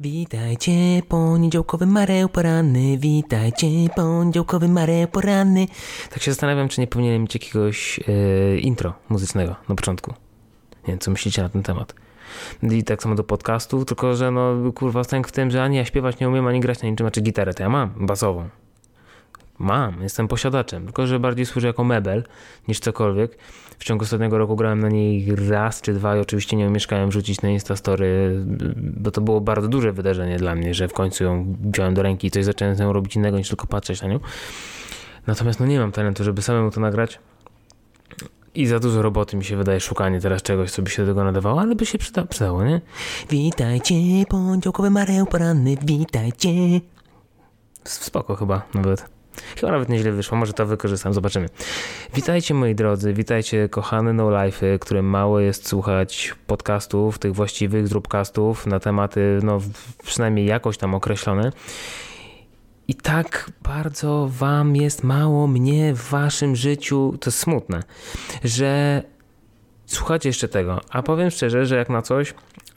Witajcie, poniedziałkowy mareł poranny, witajcie, poniedziałkowy mareł poranny. Tak się zastanawiam, czy nie powinienem mieć jakiegoś e, intro muzycznego na początku. Nie wiem, co myślicie na ten temat. I tak samo do podcastu, tylko że no kurwa stęk w tym, że ani ja śpiewać nie umiem, ani grać na niczym, znaczy gitarę to ja mam, basową. Mam, jestem posiadaczem, tylko że bardziej służy jako mebel niż cokolwiek. W ciągu ostatniego roku grałem na niej raz czy dwa i oczywiście nie umieszkałem wrzucić na Instastory, bo to było bardzo duże wydarzenie dla mnie, że w końcu ją wziąłem do ręki i coś zacząłem z nią robić innego niż tylko patrzeć na nią. Natomiast no nie mam talentu, żeby samemu to nagrać. I za dużo roboty mi się wydaje szukanie teraz czegoś, co by się do tego nadawało, ale by się przyda, przydało, nie? Witajcie, poniedziałkowy mareł poranny, witajcie. Spoko chyba nawet. Chyba nawet nieźle wyszło, może to wykorzystam, zobaczymy. Witajcie moi drodzy, witajcie kochane no life'y, którym mało jest słuchać podcastów, tych właściwych zróbcastów na tematy, no przynajmniej jakoś tam określone. I tak bardzo wam jest mało mnie w waszym życiu, to jest smutne, że słuchacie jeszcze tego. A powiem szczerze, że jak na coś,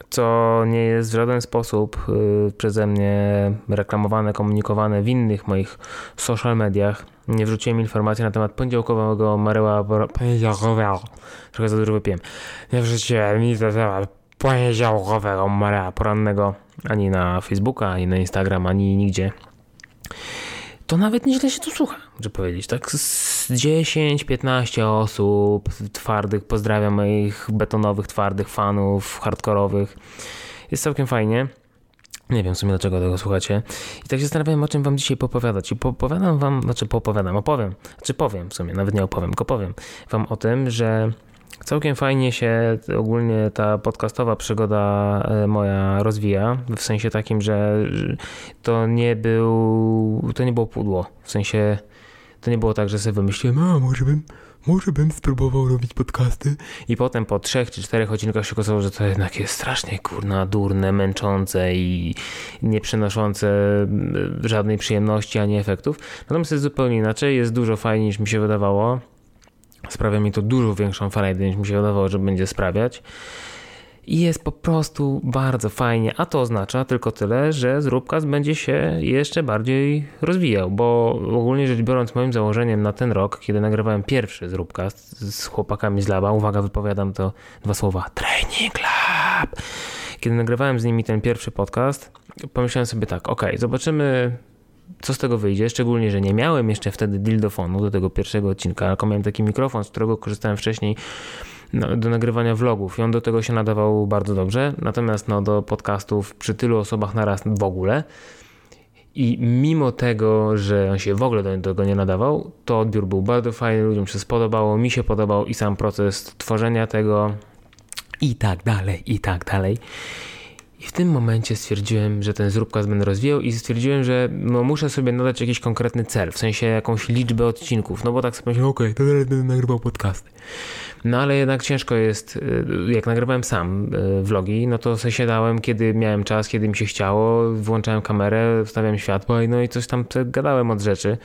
co nie jest w żaden sposób y, przeze mnie reklamowane, komunikowane w innych moich social mediach. Nie wrzuciłem informacji na temat poniedziałkowego Mareła poniedziałkowego. Trochę za dużo wypiłem. Nie wrzuciłem nic na temat poniedziałkowego Mareła porannego ani na Facebooka, ani na Instagram, ani nigdzie to nawet nieźle się tu słucha, że powiedzieć. Tak z 10-15 osób twardych, pozdrawiam moich betonowych, twardych fanów, hardkorowych. Jest całkiem fajnie. Nie wiem w sumie dlaczego tego słuchacie. I tak się zastanawiam, o czym wam dzisiaj popowiadać. I popowiadam wam, znaczy popowiadam, opowiem. Znaczy powiem w sumie, nawet nie opowiem, tylko powiem wam o tym, że Całkiem fajnie się ogólnie ta podcastowa przygoda e, moja rozwija, w sensie takim, że to nie był, to nie było pudło, w sensie to nie było tak, że sobie wymyśliłem, a może bym, może bym spróbował robić podcasty. I potem po trzech czy czterech odcinkach się okazało, że to jednak jest strasznie kurna, durne, męczące i nie przynoszące żadnej przyjemności ani efektów. Natomiast jest zupełnie inaczej, jest dużo fajniej niż mi się wydawało Sprawia mi to dużo większą frajdę niż mi się wydawało, że będzie sprawiać. I jest po prostu bardzo fajnie, a to oznacza tylko tyle, że Zróbkaz będzie się jeszcze bardziej rozwijał, bo ogólnie rzecz biorąc moim założeniem na ten rok, kiedy nagrywałem pierwszy Zróbkaz z chłopakami z Laba, uwaga, wypowiadam to dwa słowa, Training Lab, kiedy nagrywałem z nimi ten pierwszy podcast, pomyślałem sobie tak, ok, zobaczymy co z tego wyjdzie, szczególnie, że nie miałem jeszcze wtedy dildofonu do tego pierwszego odcinka, tylko miałem taki mikrofon, z którego korzystałem wcześniej no, do nagrywania vlogów i on do tego się nadawał bardzo dobrze, natomiast no, do podcastów przy tylu osobach naraz w ogóle i mimo tego, że on się w ogóle do tego nie nadawał, to odbiór był bardzo fajny, ludziom się spodobało, mi się podobał i sam proces tworzenia tego i tak dalej, i tak dalej. I w tym momencie stwierdziłem, że ten zróbkaz będę rozwijał i stwierdziłem, że no, muszę sobie nadać jakiś konkretny cel, w sensie jakąś liczbę odcinków, no bo tak sobie myślałem, okej, okay, to będę nagrywał podcasty. No ale jednak ciężko jest, y, jak nagrywałem sam y, vlogi, no to sobie siadałem, kiedy miałem czas, kiedy mi się chciało, włączałem kamerę, wstawiałem światło no i coś tam gadałem od rzeczy.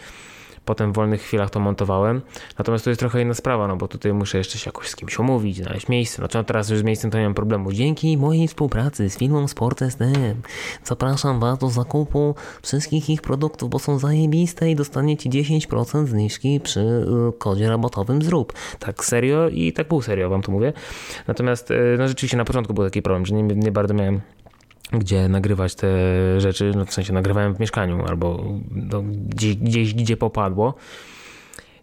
Potem w wolnych chwilach to montowałem. Natomiast to jest trochę inna sprawa, no bo tutaj muszę jeszcze się jakoś z kimś umówić, znaleźć miejsce. Znaczy no teraz już z miejscem to nie mam problemu. Dzięki mojej współpracy z firmą Sport STM zapraszam Was do zakupu wszystkich ich produktów, bo są zajebiste i dostaniecie 10% zniżki przy y, kodzie rabotowym zrób. Tak serio i tak pół serio Wam to mówię. Natomiast y, no rzeczywiście na początku był taki problem, że nie, nie bardzo miałem gdzie nagrywać te rzeczy, no w sensie nagrywałem w mieszkaniu albo no, gdzieś, gdzieś, gdzie popadło.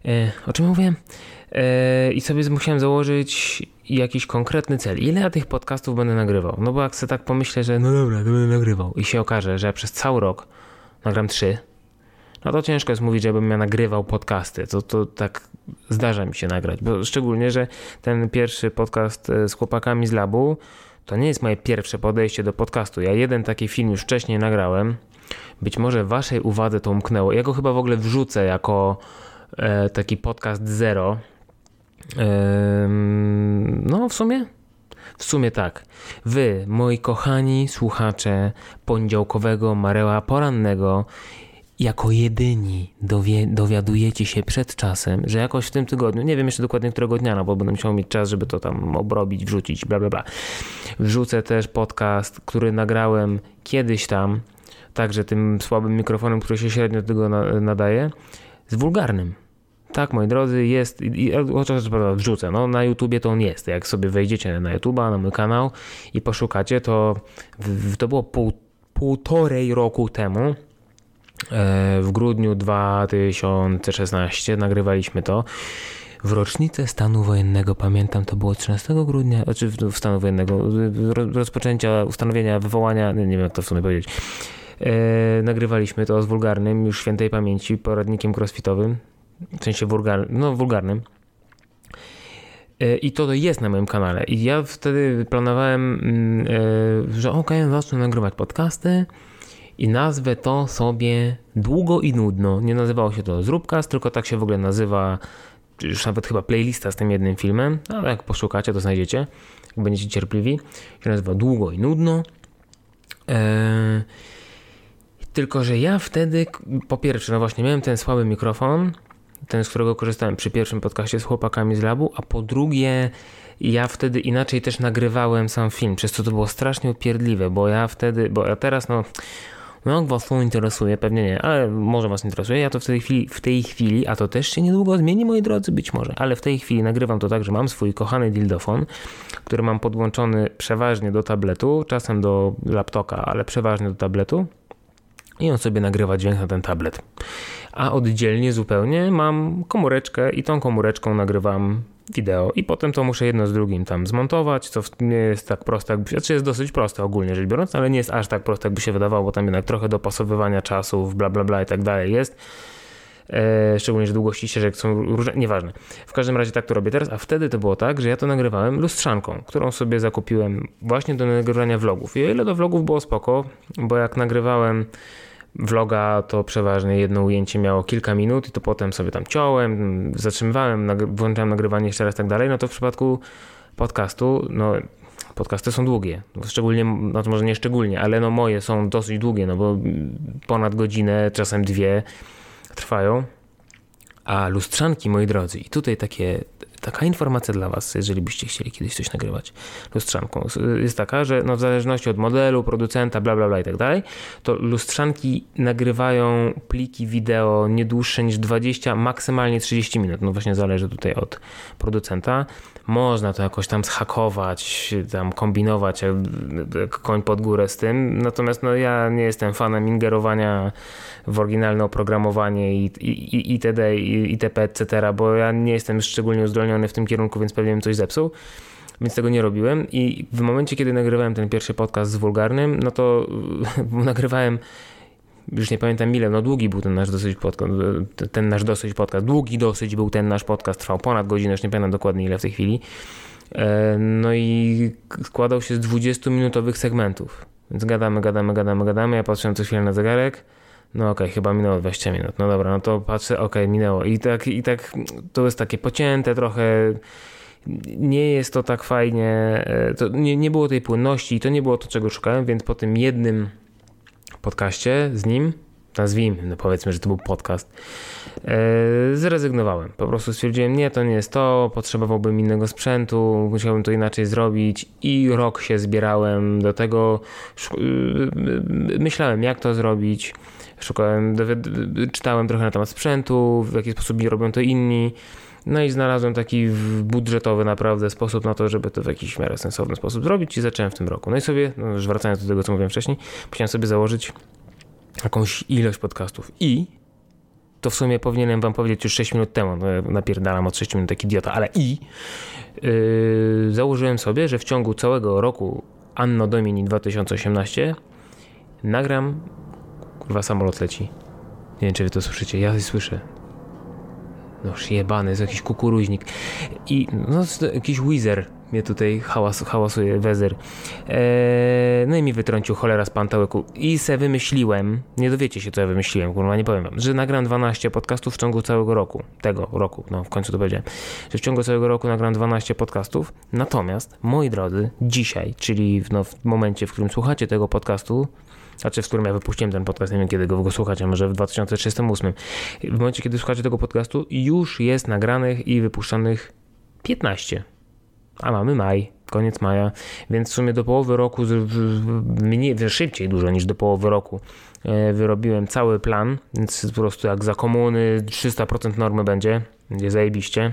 E, o czym mówię? E, I sobie musiałem założyć jakiś konkretny cel. Ile ja tych podcastów będę nagrywał? No bo jak sobie tak pomyślę, że no dobra, to będę nagrywał i się okaże, że przez cały rok nagram trzy, no to ciężko jest mówić, żebym ja nagrywał podcasty. To, to tak zdarza mi się nagrać, bo szczególnie, że ten pierwszy podcast e, z chłopakami z labu to nie jest moje pierwsze podejście do podcastu. Ja jeden taki film już wcześniej nagrałem. Być może waszej uwadze to umknęło. Ja go chyba w ogóle wrzucę jako e, taki podcast zero. E, no, w sumie? W sumie tak. Wy, moi kochani słuchacze poniedziałkowego Mareła Porannego, jako jedyni dowie, dowiadujecie się przed czasem, że jakoś w tym tygodniu, nie wiem jeszcze dokładnie którego dnia, no bo będę musiał mieć czas, żeby to tam obrobić, wrzucić, bla bla bla. Wrzucę też podcast, który nagrałem kiedyś tam, także tym słabym mikrofonem, który się średnio do tego nadaje, z wulgarnym. Tak, moi drodzy, jest, chociaż wrzucę, no na YouTubie to on jest. Jak sobie wejdziecie na YouTube'a, na mój kanał i poszukacie, to w, to było pół, półtorej roku temu, w grudniu 2016 nagrywaliśmy to. W rocznicę stanu wojennego, pamiętam, to było 13 grudnia, znaczy w stanu wojennego, rozpoczęcia, ustanowienia, wywołania, nie wiem jak to w sumie powiedzieć. E, nagrywaliśmy to z wulgarnym, już świętej pamięci, poradnikiem crossfitowym w sensie wulgar, no, wulgarnym. E, I to jest na moim kanale. I ja wtedy planowałem, mm, e, że ok, zacznę nagrywać podcasty i nazwę to sobie długo i nudno. Nie nazywało się to Zróbcast, tylko tak się w ogóle nazywa, już nawet chyba playlista z tym jednym filmem, ale jak poszukacie, to znajdziecie, jak będziecie cierpliwi. Się nazywa Długo i nudno. Eee, tylko, że ja wtedy, po pierwsze, no właśnie miałem ten słaby mikrofon, ten, z którego korzystałem przy pierwszym podcaście z chłopakami z labu, a po drugie ja wtedy inaczej też nagrywałem sam film, przez co to było strasznie upierdliwe, bo ja wtedy, bo ja teraz no no, was to interesuje, pewnie nie, ale może was interesuje. Ja to w tej, chwili, w tej chwili, a to też się niedługo zmieni, moi drodzy, być może, ale w tej chwili nagrywam to tak, że mam swój kochany dildofon, który mam podłączony przeważnie do tabletu, czasem do laptopa, ale przeważnie do tabletu i on sobie nagrywa dźwięk na ten tablet. A oddzielnie zupełnie mam komóreczkę i tą komóreczką nagrywam wideo i potem to muszę jedno z drugim tam zmontować, co nie jest tak proste, jakby, znaczy jest dosyć proste ogólnie rzecz biorąc, ale nie jest aż tak proste, jakby się wydawało, bo tam jednak trochę dopasowywania czasów, bla bla bla i tak dalej jest. E, szczególnie, że długości ścieżek są różne, nieważne. W każdym razie tak to robię teraz, a wtedy to było tak, że ja to nagrywałem lustrzanką, którą sobie zakupiłem właśnie do nagrywania vlogów. I o ile do vlogów było spoko, bo jak nagrywałem vloga to przeważnie jedno ujęcie miało kilka minut i to potem sobie tam ciąłem, zatrzymywałem, włączałem nagrywanie jeszcze raz tak dalej, no to w przypadku podcastu, no podcasty są długie, szczególnie, no to może nie szczególnie, ale no moje są dosyć długie, no bo ponad godzinę, czasem dwie trwają, a lustrzanki, moi drodzy, i tutaj takie taka informacja dla Was, jeżeli byście chcieli kiedyś coś nagrywać lustrzanką, jest taka, że no w zależności od modelu, producenta, bla bla bla i tak dalej, to lustrzanki nagrywają pliki wideo nie dłuższe niż 20, maksymalnie 30 minut. No właśnie zależy tutaj od producenta. Można to jakoś tam zhakować, tam kombinować, jak koń pod górę z tym. Natomiast no ja nie jestem fanem ingerowania w oryginalne oprogramowanie i, i, itd., itp., etc., bo ja nie jestem szczególnie uzdolniony w tym kierunku, więc pewnie bym coś zepsuł więc tego nie robiłem. I w momencie, kiedy nagrywałem ten pierwszy podcast z Wulgarnym, no to nagrywałem, już nie pamiętam ile, no długi był ten nasz dosyć podcast, ten nasz dosyć podcast, długi dosyć był ten nasz podcast, trwał ponad godzinę, już nie pamiętam dokładnie ile w tej chwili. E, no i składał się z 20-minutowych segmentów. Więc gadamy, gadamy, gadamy, gadamy. Ja patrzyłem co chwilę na zegarek no okej, okay, chyba minęło 20 minut. No dobra, no to patrzę, okej, okay, minęło. I tak, I tak to jest takie pocięte trochę. Nie jest to tak fajnie, e, to nie, nie było tej płynności i to nie było to, czego szukałem, więc po tym jednym podcaście z nim, nazwijmy, no powiedzmy, że to był podcast, e, zrezygnowałem. Po prostu stwierdziłem, nie, to nie jest to, potrzebowałbym innego sprzętu, musiałbym to inaczej zrobić i rok się zbierałem do tego, myślałem, jak to zrobić szukałem, czytałem trochę na temat sprzętu, w jaki sposób robią to inni. No i znalazłem taki budżetowy naprawdę sposób na to, żeby to w jakiś miarę sensowny sposób zrobić i zacząłem w tym roku. No i sobie, no już wracając do tego, co mówiłem wcześniej, musiałem sobie założyć jakąś ilość podcastów i to w sumie powinienem wam powiedzieć już 6 minut temu, no, napierdalam od 6 minut jak idiota, ale i yy, założyłem sobie, że w ciągu całego roku Anno Domini 2018 nagram Kurwa, samolot leci. Nie wiem, czy wy to słyszycie. Ja słyszę. No jebany, jest jakiś kukuruźnik. I no, jakiś Wizer mnie tutaj hałas, hałasuje wezyr. Eee, no i mi wytrącił cholera z pantałyku. I se wymyśliłem, nie dowiecie się co ja wymyśliłem, kurwa, nie powiem wam, że nagram 12 podcastów w ciągu całego roku. Tego roku, no w końcu to powiedziałem. Że w ciągu całego roku nagram 12 podcastów. Natomiast, moi drodzy, dzisiaj, czyli w, no, w momencie, w którym słuchacie tego podcastu, znaczy w którym ja wypuściłem ten podcast, nie wiem kiedy go, słuchacie, może w 2038. W momencie, kiedy słuchacie tego podcastu, już jest nagranych i wypuszczanych 15 a mamy maj, koniec maja, więc w sumie do połowy roku, mniej, szybciej dużo niż do połowy roku e, wyrobiłem cały plan, więc po prostu jak za komuny 300% normy będzie, będzie zajebiście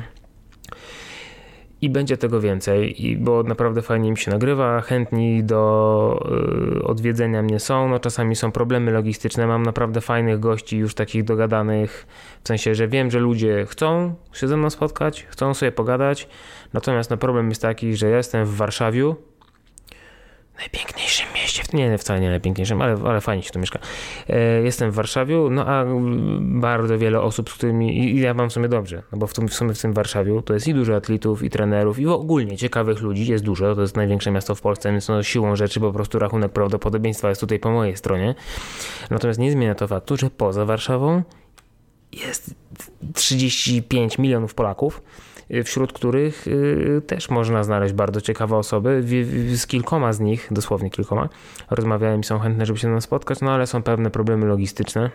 i będzie tego więcej, i, bo naprawdę fajnie mi się nagrywa, chętni do y, odwiedzenia mnie są, no czasami są problemy logistyczne, mam naprawdę fajnych gości już takich dogadanych, w sensie, że wiem, że ludzie chcą się ze mną spotkać, chcą sobie pogadać, natomiast no problem jest taki, że ja jestem w Warszawie, najpiękniejszym mieście, nie, nie wcale nie najpiękniejszym, ale, ale fajnie się tu mieszka. E, jestem w Warszawie, no a bardzo wiele osób, z którymi, i ja mam w sumie dobrze, no bo w, tym, w sumie w tym Warszawie to jest i dużo atletów, i trenerów, i ogólnie ciekawych ludzi jest dużo, to jest największe miasto w Polsce, więc no, siłą rzeczy po prostu rachunek prawdopodobieństwa jest tutaj po mojej stronie. Natomiast nie zmienia to faktu, że poza Warszawą jest 35 milionów Polaków, wśród których y, też można znaleźć bardzo ciekawe osoby. Z kilkoma z nich, dosłownie kilkoma, rozmawiałem i są chętne, żeby się nas spotkać, no ale są pewne problemy logistyczne.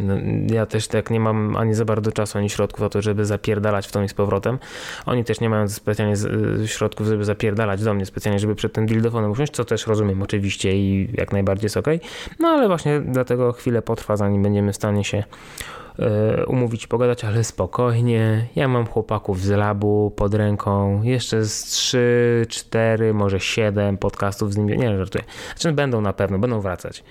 No, ja też tak nie mam ani za bardzo czasu, ani środków na to, żeby zapierdalać w to i z powrotem. Oni też nie mają specjalnie y, środków, żeby zapierdalać do mnie specjalnie, żeby przed tym dildofonem usiąść, co też rozumiem oczywiście i jak najbardziej jest ok. No ale właśnie dlatego chwilę potrwa, zanim będziemy w stanie się umówić, pogadać, ale spokojnie. Ja mam chłopaków z labu pod ręką, jeszcze z 3, 4, może 7 podcastów z nimi. Nie, żartuję. Znaczy będą na pewno, będą wracać.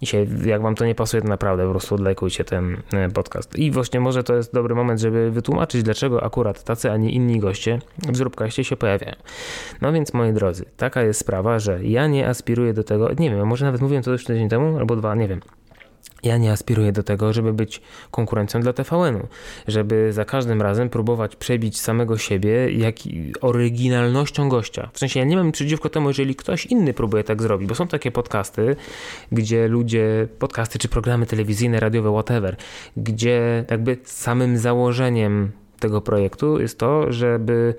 I się, jak wam to nie pasuje, to naprawdę po prostu odlajkujcie ten e, podcast. I właśnie może to jest dobry moment, żeby wytłumaczyć, dlaczego akurat tacy, a nie inni goście w Zróbkaście się pojawiają. No więc, moi drodzy, taka jest sprawa, że ja nie aspiruję do tego, nie wiem, może nawet mówiłem to już tydzień temu, albo dwa, nie wiem. Ja nie aspiruję do tego, żeby być konkurencją dla TVN-u, żeby za każdym razem próbować przebić samego siebie jak oryginalnością gościa. W sensie ja nie mam przeciwko temu, jeżeli ktoś inny próbuje tak zrobić, bo są takie podcasty, gdzie ludzie, podcasty czy programy telewizyjne, radiowe, whatever, gdzie jakby samym założeniem tego projektu jest to, żeby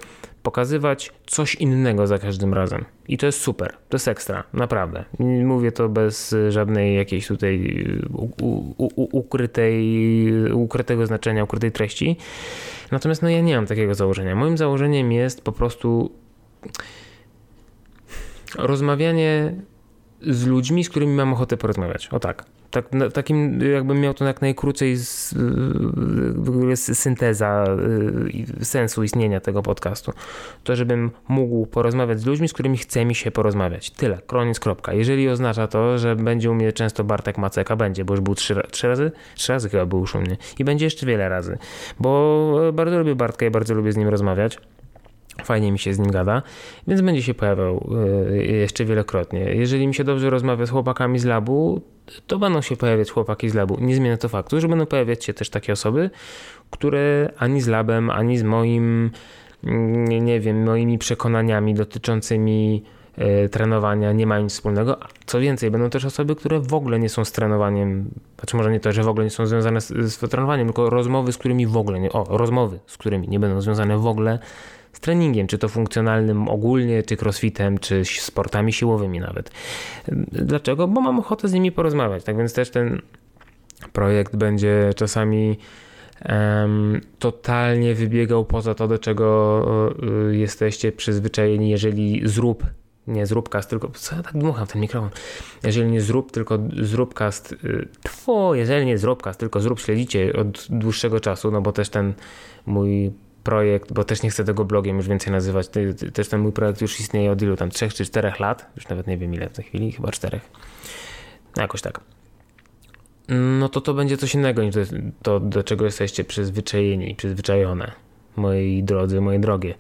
pokazywać coś innego za każdym razem. I to jest super, to jest ekstra, naprawdę. Mówię to bez żadnej jakiejś tutaj ukrytej, ukrytego znaczenia, ukrytej treści. Natomiast no ja nie mam takiego założenia. Moim założeniem jest po prostu rozmawianie z ludźmi, z którymi mam ochotę porozmawiać. O tak. Tak takim, jakbym miał to jak najkrócej z, synteza y, sensu istnienia tego podcastu. To, żebym mógł porozmawiać z ludźmi, z którymi chce mi się porozmawiać. Tyle. Koniec, kropka. Jeżeli oznacza to, że będzie u mnie często Bartek Maceka, będzie, bo już był trzy, trzy razy? Trzy razy chyba był już u mnie. I będzie jeszcze wiele razy. Bo bardzo lubię Bartka i bardzo lubię z nim rozmawiać. Fajnie mi się z nim gada, więc będzie się pojawiał e, jeszcze wielokrotnie. Jeżeli mi się dobrze rozmawia z chłopakami z labu, to będą się pojawiać chłopaki z labu. Nie zmienia to faktu, że będą pojawiać się też takie osoby, które ani z labem, ani z moim, nie, wiem, moimi przekonaniami dotyczącymi e, trenowania nie mają nic wspólnego. Co więcej, będą też osoby, które w ogóle nie są z trenowaniem, znaczy może nie to, że w ogóle nie są związane z, z trenowaniem, tylko rozmowy, z którymi w ogóle nie, o, rozmowy, z którymi nie będą związane w ogóle treningiem, czy to funkcjonalnym ogólnie, czy crossfitem, czy sportami siłowymi nawet. Dlaczego? Bo mam ochotę z nimi porozmawiać. Tak więc też ten projekt będzie czasami um, totalnie wybiegał poza to, do czego y, jesteście przyzwyczajeni, jeżeli zrób nie zróbcast, tylko co ja tak dmucham ten mikrofon. Jeżeli nie zrób, tylko zróbcast, y, tfu, jeżeli nie zróbcast, tylko zrób śledzicie od dłuższego czasu, no bo też ten mój projekt, bo też nie chcę tego blogiem już więcej nazywać, też ten mój projekt już istnieje od ilu tam, trzech czy czterech lat, już nawet nie wiem ile w tej chwili, chyba czterech, no jakoś tak. No to to będzie coś innego niż to, to do czego jesteście przyzwyczajeni, przyzwyczajone, moi drodzy, moje drogie.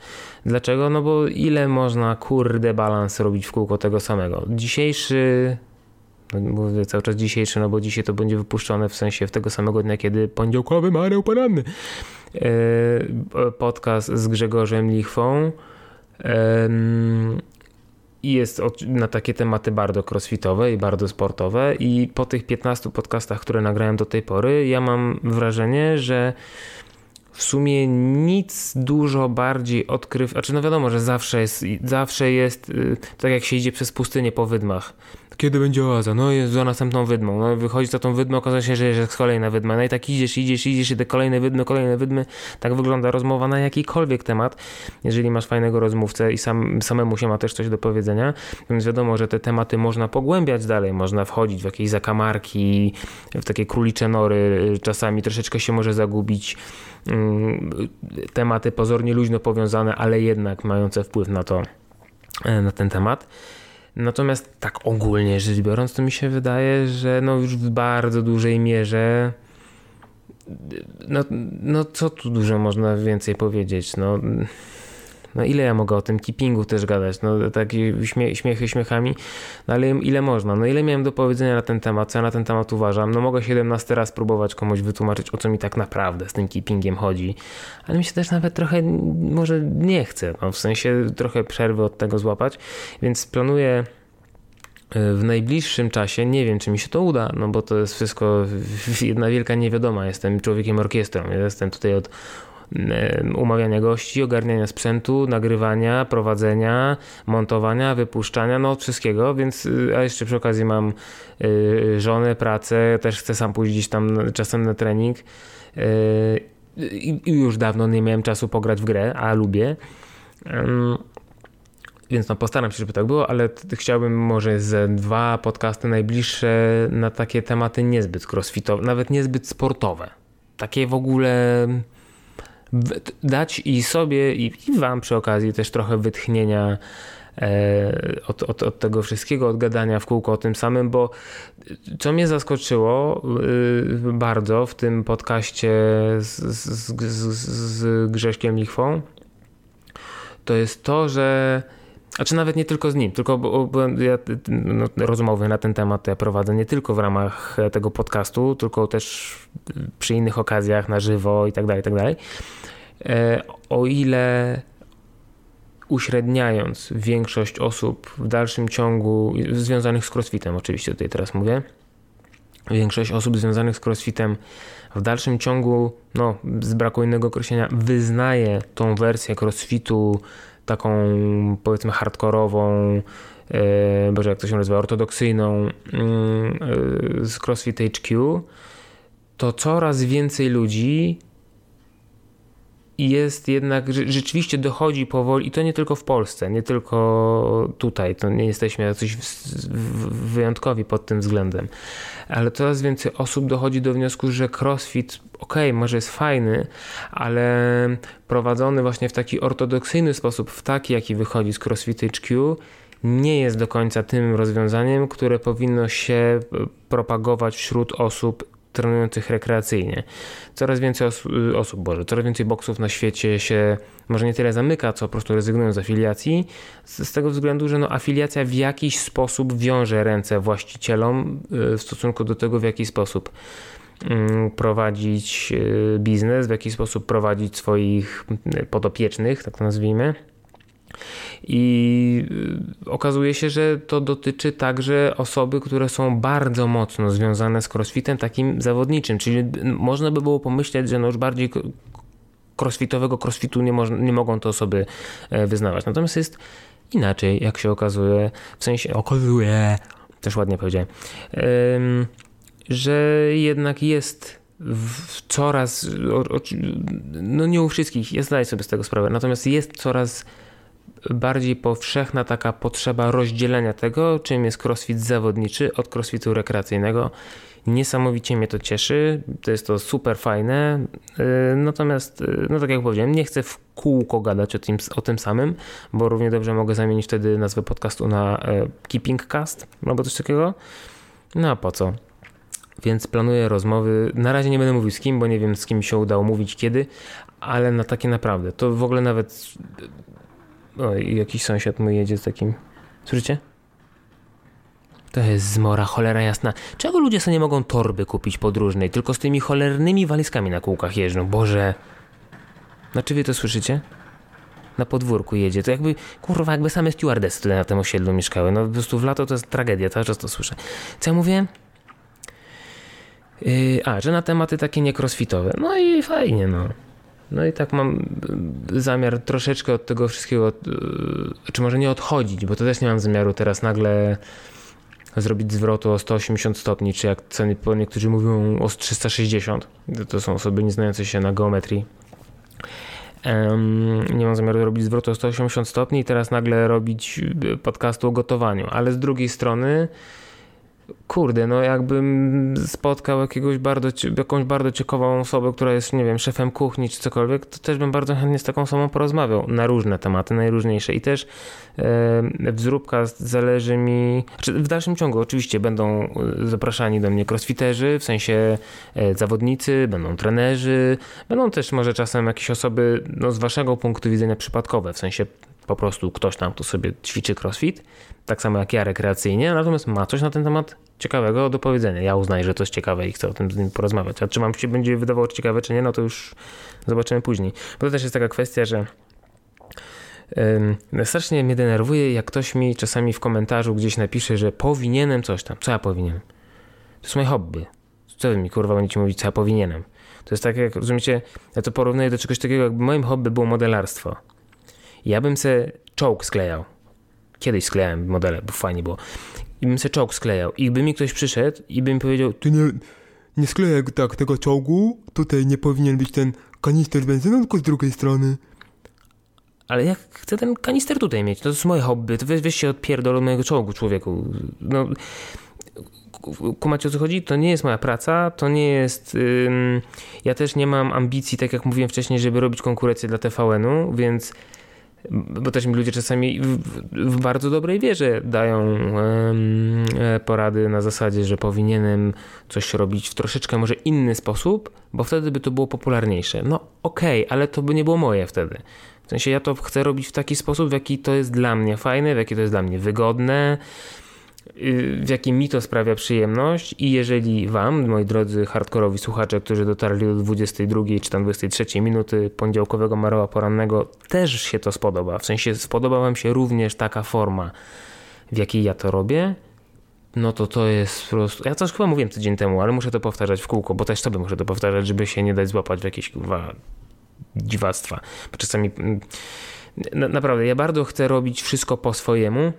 Dlaczego? No bo ile można kurde balans robić w kółko tego samego. Dzisiejszy mówię cały czas dzisiejszy, no bo dzisiaj to będzie wypuszczone w sensie w tego samego dnia, kiedy poniedziałkowy Mareł Poranny. E, podcast z Grzegorzem Lichwą. Jest na takie tematy bardzo crossfitowe i bardzo sportowe. I po tych 15 podcastach, które nagrałem do tej pory, ja mam wrażenie, że w sumie nic dużo bardziej odkryw, znaczy no wiadomo, że zawsze jest, zawsze jest y, tak jak się idzie przez pustynię po wydmach, kiedy będzie oaza? No jest za następną wydmą. No wychodzi za tą wydmę, okazuje się, że jest kolejna wydma. No i tak idziesz, idziesz, idziesz i te kolejne wydmy, kolejne wydmy. Tak wygląda rozmowa na jakikolwiek temat, jeżeli masz fajnego rozmówcę i sam, samemu się ma też coś do powiedzenia. Więc wiadomo, że te tematy można pogłębiać dalej, można wchodzić w jakieś zakamarki, w takie królicze nory, czasami troszeczkę się może zagubić. Mm, tematy pozornie luźno powiązane, ale jednak mające wpływ na to, e, na ten temat. Natomiast tak ogólnie rzecz biorąc, to mi się wydaje, że no już w bardzo dużej mierze no, no co tu dużo można więcej powiedzieć, no no ile ja mogę o tym keepingu też gadać, no takie śmie śmiechy śmiechami, no ale ile można, no ile miałem do powiedzenia na ten temat, co ja na ten temat uważam, no mogę 17 raz próbować komuś wytłumaczyć, o co mi tak naprawdę z tym keepingiem chodzi, ale mi się też nawet trochę może nie chce, no w sensie trochę przerwy od tego złapać, więc planuję e, w najbliższym czasie, nie wiem czy mi się to uda, no bo to jest wszystko jedna wielka niewiadoma. Jestem człowiekiem orkiestrą, jestem tutaj od umawiania gości, ogarniania sprzętu, nagrywania, prowadzenia, montowania, wypuszczania, no wszystkiego, więc y, a jeszcze przy okazji mam y, żonę, pracę, też chcę sam pójść gdzieś tam czasem na trening y, i już dawno nie miałem czasu pograć w grę, a lubię. Więc no postaram się, żeby tak było, ale chciałbym może ze dwa podcasty najbliższe na takie tematy niezbyt crossfitowe, nawet niezbyt sportowe. Takie w ogóle dać i sobie, i, wam przy okazji też trochę wytchnienia e, od, od, od, tego wszystkiego, od gadania w kółko o tym samym, bo co mnie zaskoczyło y, bardzo w tym podcaście z, z, z, z Grześkiem Lichwą, to jest to, że a czy nawet nie tylko z nim, tylko bo ja no, rozmowy na ten temat ja prowadzę nie tylko w ramach tego podcastu, tylko też przy innych okazjach na żywo i tak dalej, i tak dalej. E, o ile uśredniając większość osób w dalszym ciągu związanych z crossfitem, oczywiście tutaj teraz mówię, większość osób związanych z crossfitem w dalszym ciągu, no z braku innego określenia, wyznaje tą wersję crossfitu taką powiedzmy hardkorową, e, boże jak to się nazywa, ortodoksyjną e, z CrossFit HQ, to coraz więcej ludzi jest jednak, rzeczywiście dochodzi powoli, i to nie tylko w Polsce, nie tylko tutaj, to nie jesteśmy jacyś wyjątkowi pod tym względem, ale coraz więcej osób dochodzi do wniosku, że crossfit, ok, może jest fajny, ale prowadzony właśnie w taki ortodoksyjny sposób, w taki, jaki wychodzi z CrossFit HQ, nie jest do końca tym rozwiązaniem, które powinno się propagować wśród osób trenujących rekreacyjnie. Coraz więcej os osób, Boże, coraz więcej boksów na świecie się może nie tyle zamyka, co po prostu rezygnują z afiliacji, z, z tego względu, że no, afiliacja w jakiś sposób wiąże ręce właścicielom y, w stosunku do tego, w jaki sposób mm, prowadzić y, biznes, w jaki sposób prowadzić swoich y, podopiecznych, tak to nazwijmy. I y, okazuje się, że to dotyczy także osoby, które są bardzo mocno związane z crossfitem takim zawodniczym, czyli można by było pomyśleć, że no już bardziej crossfitowego crossfitu nie, mo nie mogą te osoby e, wyznawać. Natomiast jest inaczej, jak się okazuje, w sensie okazuje, też ładnie powiedziałem, że jednak jest coraz, no nie u wszystkich, ja zdaję sobie z tego sprawę, natomiast jest coraz bardziej powszechna taka potrzeba rozdzielenia tego, czym jest crossfit zawodniczy od crossfitu rekreacyjnego. Niesamowicie mnie to cieszy, to jest to super fajne. Y, natomiast, y, no tak jak powiedziałem, nie chcę w kółko gadać o tym, o tym samym, bo równie dobrze mogę zamienić wtedy nazwę podcastu na e, Keeping Cast albo coś takiego. No a po co? Więc planuję rozmowy. Na razie nie będę mówił z kim, bo nie wiem z kim się udało mówić kiedy, ale na takie naprawdę. To w ogóle nawet Oj, jakiś sąsiad mój jedzie z takim. Słyszycie? To jest zmora, cholera jasna. Czego ludzie sobie nie mogą torby kupić podróżnej, tylko z tymi cholernymi walizkami na kółkach jeżdżą? Boże. No czy wy to słyszycie? na podwórku jedzie. To jakby, kurwa, jakby same stewardessy tutaj na tym osiedlu mieszkały. No po prostu w lato to jest tragedia, cały czas to słyszę. Co ja mówię? Yy, a, że na tematy takie niekrosfitowe. No i fajnie, no. No i tak mam zamiar troszeczkę od tego wszystkiego, y, czy może nie odchodzić, bo to też nie mam zamiaru teraz nagle zrobić zwrotu o 180 stopni, czy jak co niektórzy mówią o 360. To są osoby nieznające się na geometrii. Um, nie mam zamiaru robić zwrotu o 180 stopni i teraz nagle robić y, podcastu o gotowaniu, ale z drugiej strony kurde, no jakbym spotkał jakiegoś bardzo, jakąś bardzo ciekawą osobę, która jest, nie wiem, szefem kuchni czy cokolwiek, to też bym bardzo chętnie z taką osobą porozmawiał na różne tematy, najróżniejsze. I też e, zależy mi, znaczy w dalszym ciągu oczywiście będą e, zapraszani do mnie crossfiterzy, w sensie e, zawodnicy, będą trenerzy, będą też może czasem jakieś osoby no, z waszego punktu widzenia przypadkowe, w sensie po prostu ktoś tam, kto sobie ćwiczy crossfit, tak samo jak ja rekreacyjnie, natomiast ma coś na ten temat ciekawego do powiedzenia. Ja uznaję, że to jest ciekawe i chcę o tym z nim porozmawiać. A czy mam się będzie wydawało ciekawe, czy nie, no to już zobaczymy później. Bo to też jest taka kwestia, że Yy, strasznie mnie denerwuje, jak ktoś mi czasami w komentarzu gdzieś napisze, że powinienem coś tam. Co ja powinienem? To jest moje hobby. Co wy mi kurwa będziecie mówić, co ja powinienem? To jest tak, jak rozumiecie, ja to porównuję do czegoś takiego, jakby moim hobby było modelarstwo. Ja bym se czołg sklejał. Kiedyś sklejałem modele, bo fajnie było. I bym se czołg sklejał. I by mi ktoś przyszedł i by mi powiedział, ty nie, nie sklejaj tak tego czołgu, tutaj nie powinien być ten kanister benzyną, tylko z drugiej strony. Ale jak chcę ten kanister tutaj mieć? To jest moje hobby. To weź, weź się odpierdol od mojego czołgu, człowieku. No, kumacie o co chodzi? To nie jest moja praca, to nie jest... Ym, ja też nie mam ambicji, tak jak mówiłem wcześniej, żeby robić konkurencję dla TVN-u, więc bo też mi ludzie czasami w, w bardzo dobrej wierze dają e, porady na zasadzie, że powinienem coś robić w troszeczkę może inny sposób, bo wtedy by to było popularniejsze. No okej, okay, ale to by nie było moje wtedy. W sensie ja to chcę robić w taki sposób, w jaki to jest dla mnie fajne, w jaki to jest dla mnie wygodne, w jakim mi to sprawia przyjemność i jeżeli wam, moi drodzy hardkorowi słuchacze, którzy dotarli do 22 czy tam 23 minuty poniedziałkowego maroła porannego, też się to spodoba, w sensie spodoba wam się również taka forma, w jakiej ja to robię, no to to jest po prostu... Ja to już chyba mówiłem tydzień temu, ale muszę to powtarzać w kółko, bo też sobie muszę to powtarzać, żeby się nie dać złapać w jakieś kurwa dziwactwa. Bo czasami... Mm, na, naprawdę, ja bardzo chcę robić wszystko po swojemu,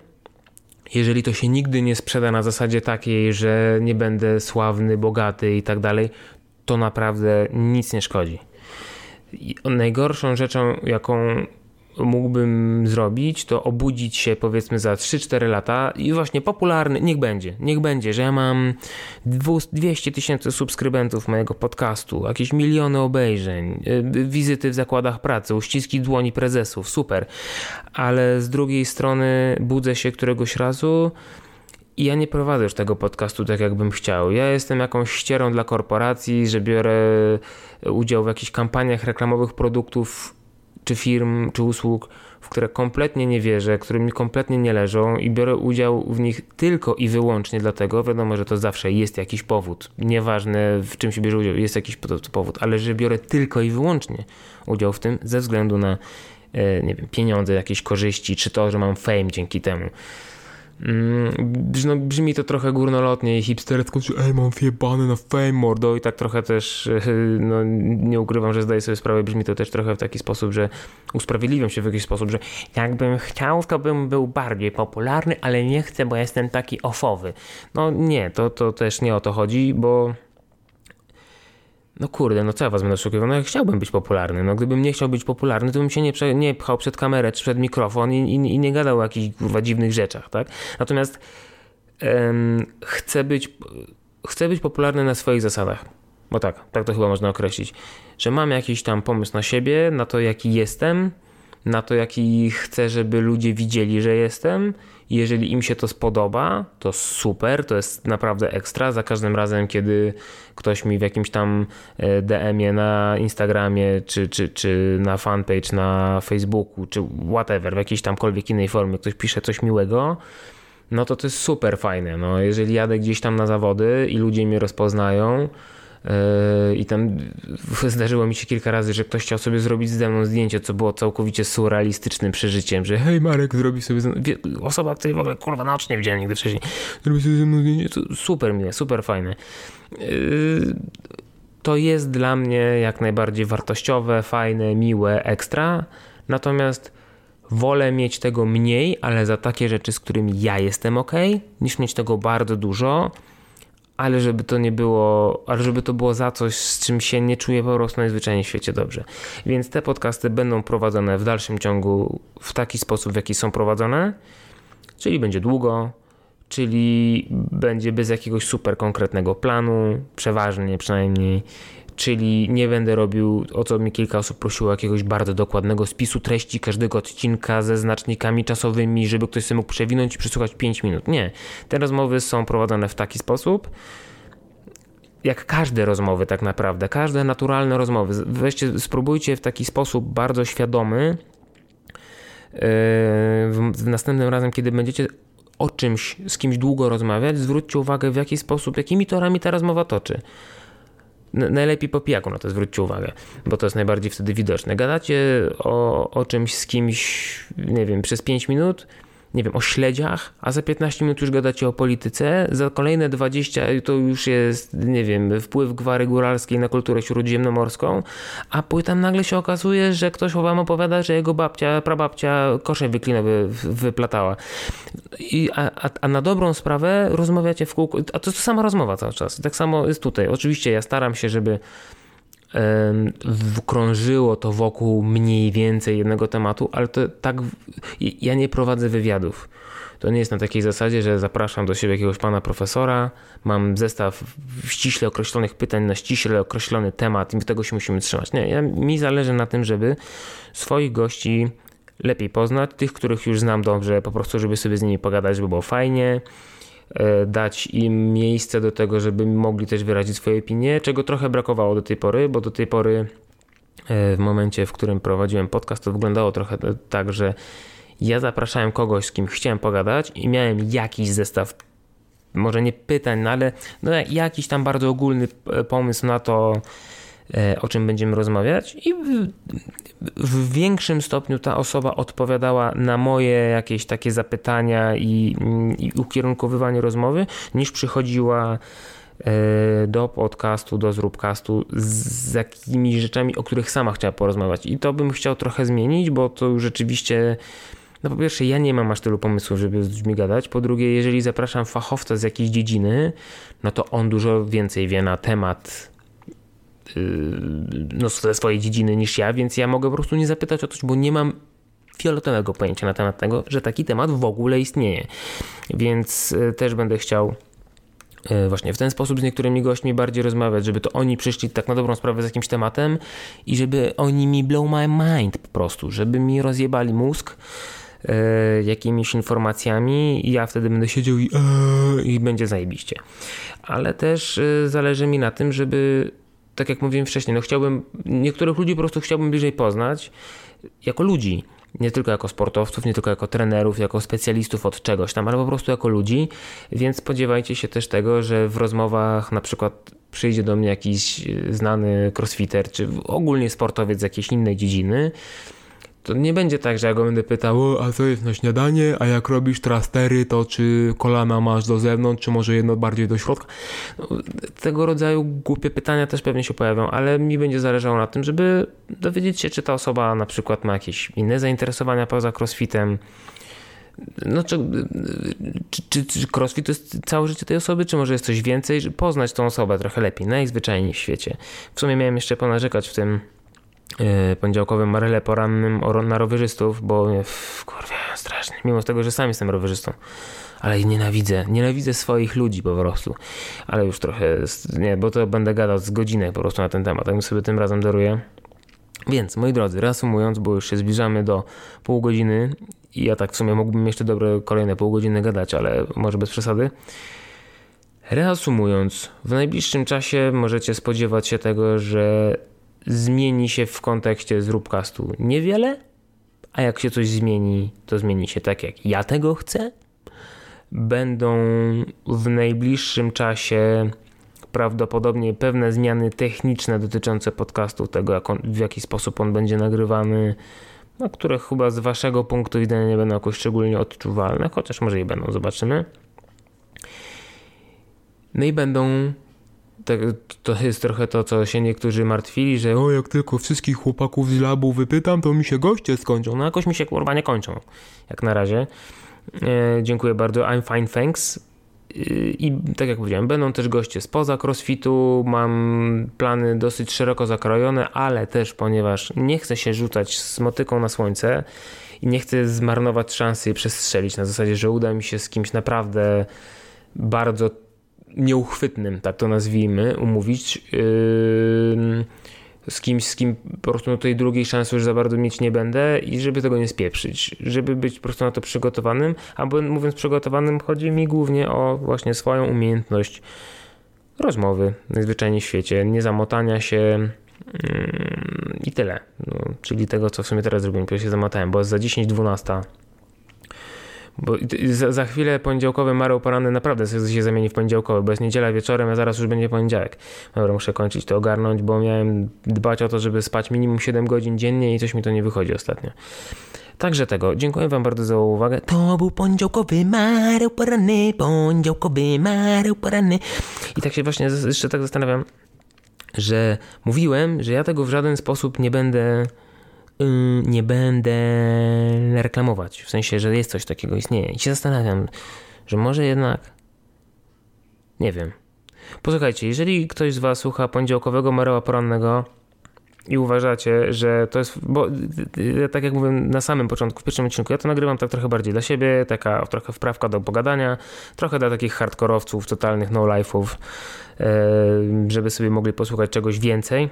jeżeli to się nigdy nie sprzeda na zasadzie takiej, że nie będę sławny, bogaty i tak dalej, to naprawdę nic nie szkodzi. I najgorszą rzeczą, jaką mógłbym zrobić, to obudzić się powiedzmy za 3-4 lata i właśnie popularny, niech będzie, niech będzie, że ja mam 200 tysięcy subskrybentów mojego podcastu, jakieś miliony obejrzeń, y, wizyty w zakładach pracy, uściski dłoni prezesów, super, ale z drugiej strony budzę się któregoś razu i ja nie prowadzę już tego podcastu tak, jakbym chciał. Ja jestem jakąś ścierą dla korporacji, że biorę udział w jakichś kampaniach reklamowych produktów czy firm, czy usług, w które kompletnie nie wierzę, które mi kompletnie nie leżą i biorę udział w nich tylko i wyłącznie dlatego, wiadomo, że to zawsze jest jakiś powód, nieważne w czym się bierze udział, jest jakiś powód, ale że biorę tylko i wyłącznie udział w tym ze względu na e, nie wiem, pieniądze, jakieś korzyści, czy to, że mam fame dzięki temu. Mm, brzmi to trochę górnolotnie i hipstersko, że ej, mam wjebane na fame, mordo. I tak trochę też, no, nie ukrywam, że zdaję sobie sprawę, brzmi to też trochę w taki sposób, że usprawiedliwiam się w jakiś sposób, że jakbym chciał, to bym był bardziej popularny, ale nie chcę, bo jestem taki ofowy. No nie, to, to też nie o to chodzi, bo no kurde, no co ja was będę oszukiwał? No ja chciałbym być popularny. No gdybym nie chciał być popularny, to bym się nie, nie pchał przed kamerę czy przed mikrofon i, i, i nie gadał o jakichś kurwa dziwnych rzeczach, tak? Natomiast em, chcę, być, chcę być popularny na swoich zasadach. Bo tak, tak to chyba można określić. Że mam jakiś tam pomysł na siebie, na to jaki jestem, na to jaki chcę, żeby ludzie widzieli, że jestem jeżeli im się to spodoba, to super, to jest naprawdę ekstra. Za każdym razem, kiedy ktoś mi w jakimś tam e, DM-ie na Instagramie, czy, czy, czy na fanpage na Facebooku, czy whatever, w jakiejś tamkolwiek innej formie, ktoś pisze coś miłego, no to to jest super fajne. No, jeżeli jadę gdzieś tam na zawody i ludzie mnie rozpoznają, I tam zdarzyło mi się kilka razy, że ktoś chciał sobie zrobić ze mną zdjęcie, co było całkowicie surrealistycznym przeżyciem, że hej Marek, zrobi sobie ze mną... osoba, której w ogóle kurwa na oczy nie widziałem nigdy wcześniej, zrobi sobie ze mną zdjęcie, super miłe, super fajne. Yy, to jest dla mnie jak najbardziej wartościowe, fajne, miłe, ekstra, natomiast wolę mieć tego mniej, ale za takie rzeczy, z którymi ja jestem ok, niż mieć tego bardzo dużo, ale żeby to nie było, ale żeby to było za coś, z czym się nie czuję po prostu najzwyczajniej w świecie dobrze. Więc te podcasty będą prowadzone w dalszym ciągu w taki sposób, w jaki są prowadzone, czyli będzie długo, czyli będzie bez jakiegoś super konkretnego planu, przeważnie przynajmniej czyli nie będę robił, o co mi kilka osób prosiło, jakiegoś bardzo dokładnego spisu treści każdego odcinka ze znacznikami czasowymi, żeby ktoś sobie mógł przewinąć i przesłuchać 5 minut. Nie. Te rozmowy są prowadzone w taki sposób, jak każde rozmowy tak naprawdę, każde naturalne rozmowy. Weźcie, spróbujcie w taki sposób bardzo świadomy yy, w następnym razem, kiedy będziecie o czymś z kimś długo rozmawiać, zwróćcie uwagę w jaki sposób, jakimi torami ta rozmowa toczy najlepiej po pijaku na to zwróćcie uwagę, bo to jest najbardziej wtedy widoczne. Gadacie o, o czymś z kimś, nie wiem, przez 5 minut, nie wiem, o śledziach, a za 15 minut już gadacie o polityce, za kolejne 20 to już jest, nie wiem, wpływ gwary góralskiej na kulturę śródziemnomorską, a potem nagle się okazuje, że ktoś wam opowiada, że jego babcia, prababcia kosze wyklinowe wyplatała. I, a, a, na dobrą sprawę rozmawiacie w kółko, a to jest to sama rozmowa cały czas. Tak samo jest tutaj. Oczywiście ja staram się, żeby wkrążyło to wokół mniej więcej jednego tematu, ale to tak, ja nie prowadzę wywiadów. To nie jest na takiej zasadzie, że zapraszam do siebie jakiegoś pana profesora, mam zestaw ściśle określonych pytań na ściśle określony temat i tego się musimy trzymać. Nie, ja, mi zależy na tym, żeby swoich gości lepiej poznać, tych, których już znam dobrze, po prostu, żeby sobie z nimi pogadać, żeby było fajnie, dać im miejsce do tego, żeby mogli też wyrazić swoje opinie, czego trochę brakowało do tej pory, bo do tej pory e, w momencie, w którym prowadziłem podcast, to wyglądało trochę tak, że ja zapraszałem kogoś, z kim chciałem pogadać i miałem jakiś zestaw, może nie pytań, no ale no jakiś tam bardzo ogólny e, pomysł na to, o czym będziemy rozmawiać, i w, w, większym stopniu ta osoba odpowiadała na moje jakieś takie zapytania i, i ukierunkowywanie rozmowy, niż przychodziła e, do podcastu, do zróbcastu z jakimiś rzeczami, o których sama chciała porozmawiać. I to bym chciał trochę zmienić, bo to rzeczywiście. No po pierwsze, ja nie mam aż tylu pomysłów, żeby z ludźmi gadać. Po drugie, jeżeli zapraszam fachowca z jakiejś dziedziny, no to on dużo więcej wie na temat no, ze swojej dziedziny niż ja, więc ja mogę po prostu nie zapytać o coś, bo nie mam fioletowego pojęcia na temat tego, że taki temat w ogóle istnieje. Więc y, też będę chciał y, właśnie w ten sposób z niektórymi gośćmi bardziej rozmawiać, żeby to oni przyszli tak na dobrą sprawę z jakimś tematem i żeby oni mi blow my mind po prostu, żeby mi rozjebali mózg jakimiś informacjami i ja wtedy będę siedział i, i będzie zajebiście. Ale też zależy mi na tym, żeby tak jak mówiłem wcześniej, no chciałbym, niektórych ludzi po prostu chciałbym bliżej poznać jako ludzi. Nie tylko jako sportowców, nie tylko jako trenerów, jako specjalistów od czegoś tam, ale po prostu jako ludzi. Więc spodziewajcie się też tego, że w rozmowach na przykład przyjdzie do mnie jakiś znany crossfitter, czy ogólnie sportowiec z jakiejś innej dziedziny to nie będzie tak, że ja go będę pytał, a co jest na śniadanie, a jak robisz trastery, to czy kolana masz do zewnątrz, czy może jedno bardziej do środka? No, tego rodzaju głupie pytania też pewnie się pojawią, ale mi będzie zależało na tym, żeby dowiedzieć się, czy ta osoba na przykład ma jakieś inne zainteresowania poza crossfitem, no, czy, czy, czy, czy crossfit to jest całe życie tej osoby, czy może jest coś więcej, poznać tą osobę trochę lepiej, najzwyczajniej w świecie. W sumie miałem jeszcze ponarzekać w tym poniedziałkowym marele porannym na rowerzystów, bo kurwa, strasznie, mimo tego, że sam jestem rowerzystą, ale nienawidzę, nienawidzę swoich ludzi po prostu, ale już trochę, nie, bo to będę gadał z godzinę po prostu na ten temat, tak sobie tym razem daruję. Więc, moi drodzy, reasumując, bo już się zbliżamy do pół godziny i ja tak w sumie mógłbym jeszcze dobre kolejne pół godziny gadać, ale może bez przesady. Reasumując, w najbliższym czasie możecie spodziewać się tego, że zmieni się w kontekście zróbcastu niewiele, a jak się coś zmieni, to zmieni się tak, jak ja tego chcę. Będą w najbliższym czasie prawdopodobnie pewne zmiany techniczne dotyczące podcastu, tego jak on, w jaki sposób on będzie nagrywany, no, które chyba z waszego punktu widzenia nie będą jakoś szczególnie odczuwalne, chociaż może i będą, zobaczymy. No i będą to jest trochę to, co się niektórzy martwili, że O, jak tylko wszystkich chłopaków z labu wypytam, to mi się goście skończą. no jakoś mi się kurwa nie kończą, jak na razie. E, dziękuję bardzo, I'm fine, thanks. I, I tak jak powiedziałem, będą też goście spoza crossfitu. Mam plany dosyć szeroko zakrojone, ale też ponieważ nie chcę się rzucać z motyką na słońce i nie chcę zmarnować szansy i przestrzelić na zasadzie, że uda mi się z kimś naprawdę bardzo nieuchwytnym, tak to nazwijmy, umówić. Yy, z kimś, z kim po prostu no tej drugiej szansy już za bardzo mieć nie będę i żeby tego nie spieprzyć, żeby być po prostu na to przygotowanym, albo mówiąc przygotowanym, chodzi mi głównie o właśnie swoją umiejętność rozmowy najzwyczajniej w świecie, niezamotania się mm, i tyle. No, czyli tego, co w sumie teraz zrobiłem, bo się zamotałem, bo jest za 10-12 bo za, za chwilę poniedziałkowy Mareł poranny naprawdę się zamieni w poniedziałkowy, bo jest niedziela wieczorem, a zaraz już będzie poniedziałek. Dobra, muszę kończyć to ogarnąć, bo miałem dbać o to, żeby spać minimum 7 godzin dziennie i coś mi to nie wychodzi ostatnio. Także tego. Dziękuję Wam bardzo za uwagę. To był poniedziałkowy Mareł poranny, poniedziałkowy Mareł poranny. I tak się właśnie jeszcze tak zastanawiam, że mówiłem, że ja tego w żaden sposób nie będę nie będę reklamować. W sensie, że jest coś takiego, istnieje. I się zastanawiam, że może jednak. Nie wiem. Posłuchajcie, jeżeli ktoś z Was słucha poniedziałkowego Mareła Porannego i uważacie, że to jest. Bo tak jak mówiłem na samym początku, w pierwszym odcinku, ja to nagrywam tak trochę bardziej dla siebie, taka trochę wprawka do pogadania, trochę dla takich hardkorowców, totalnych no-life'ów, żeby sobie mogli posłuchać czegoś więcej.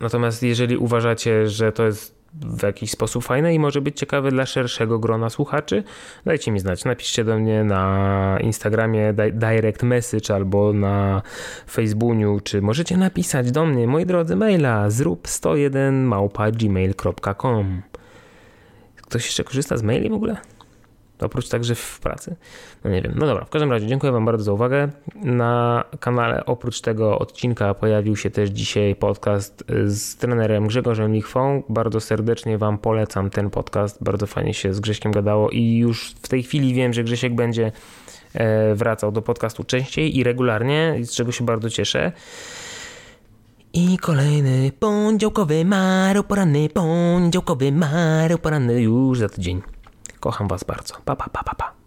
Natomiast jeżeli uważacie, że to jest w jakiś sposób fajne i może być ciekawe dla szerszego grona słuchaczy, dajcie mi znać. Napiszcie do mnie na Instagramie direct message albo na Facebooku, czy możecie napisać do mnie, moi drodzy, maila zrób 101 małpa gmail.com. Ktoś jeszcze korzysta z maili w ogóle? Oprócz także w pracy. No nie wiem. No dobra, w każdym razie dziękuję Wam bardzo za uwagę. Na kanale oprócz tego odcinka pojawił się też dzisiaj podcast z trenerem Grzegorzem Lichwą. Bardzo serdecznie Wam polecam ten podcast. Bardzo fajnie się z Grześkiem gadało i już w tej chwili wiem, że Grzesiek będzie e, wracał do podcastu częściej i regularnie, z czego się bardzo cieszę. I kolejny poniedziałkowy mareł poranny, poniedziałkowy mareł poranny już za tydzień. Kocham Was bardzo. Pa, pa, pa, pa, pa.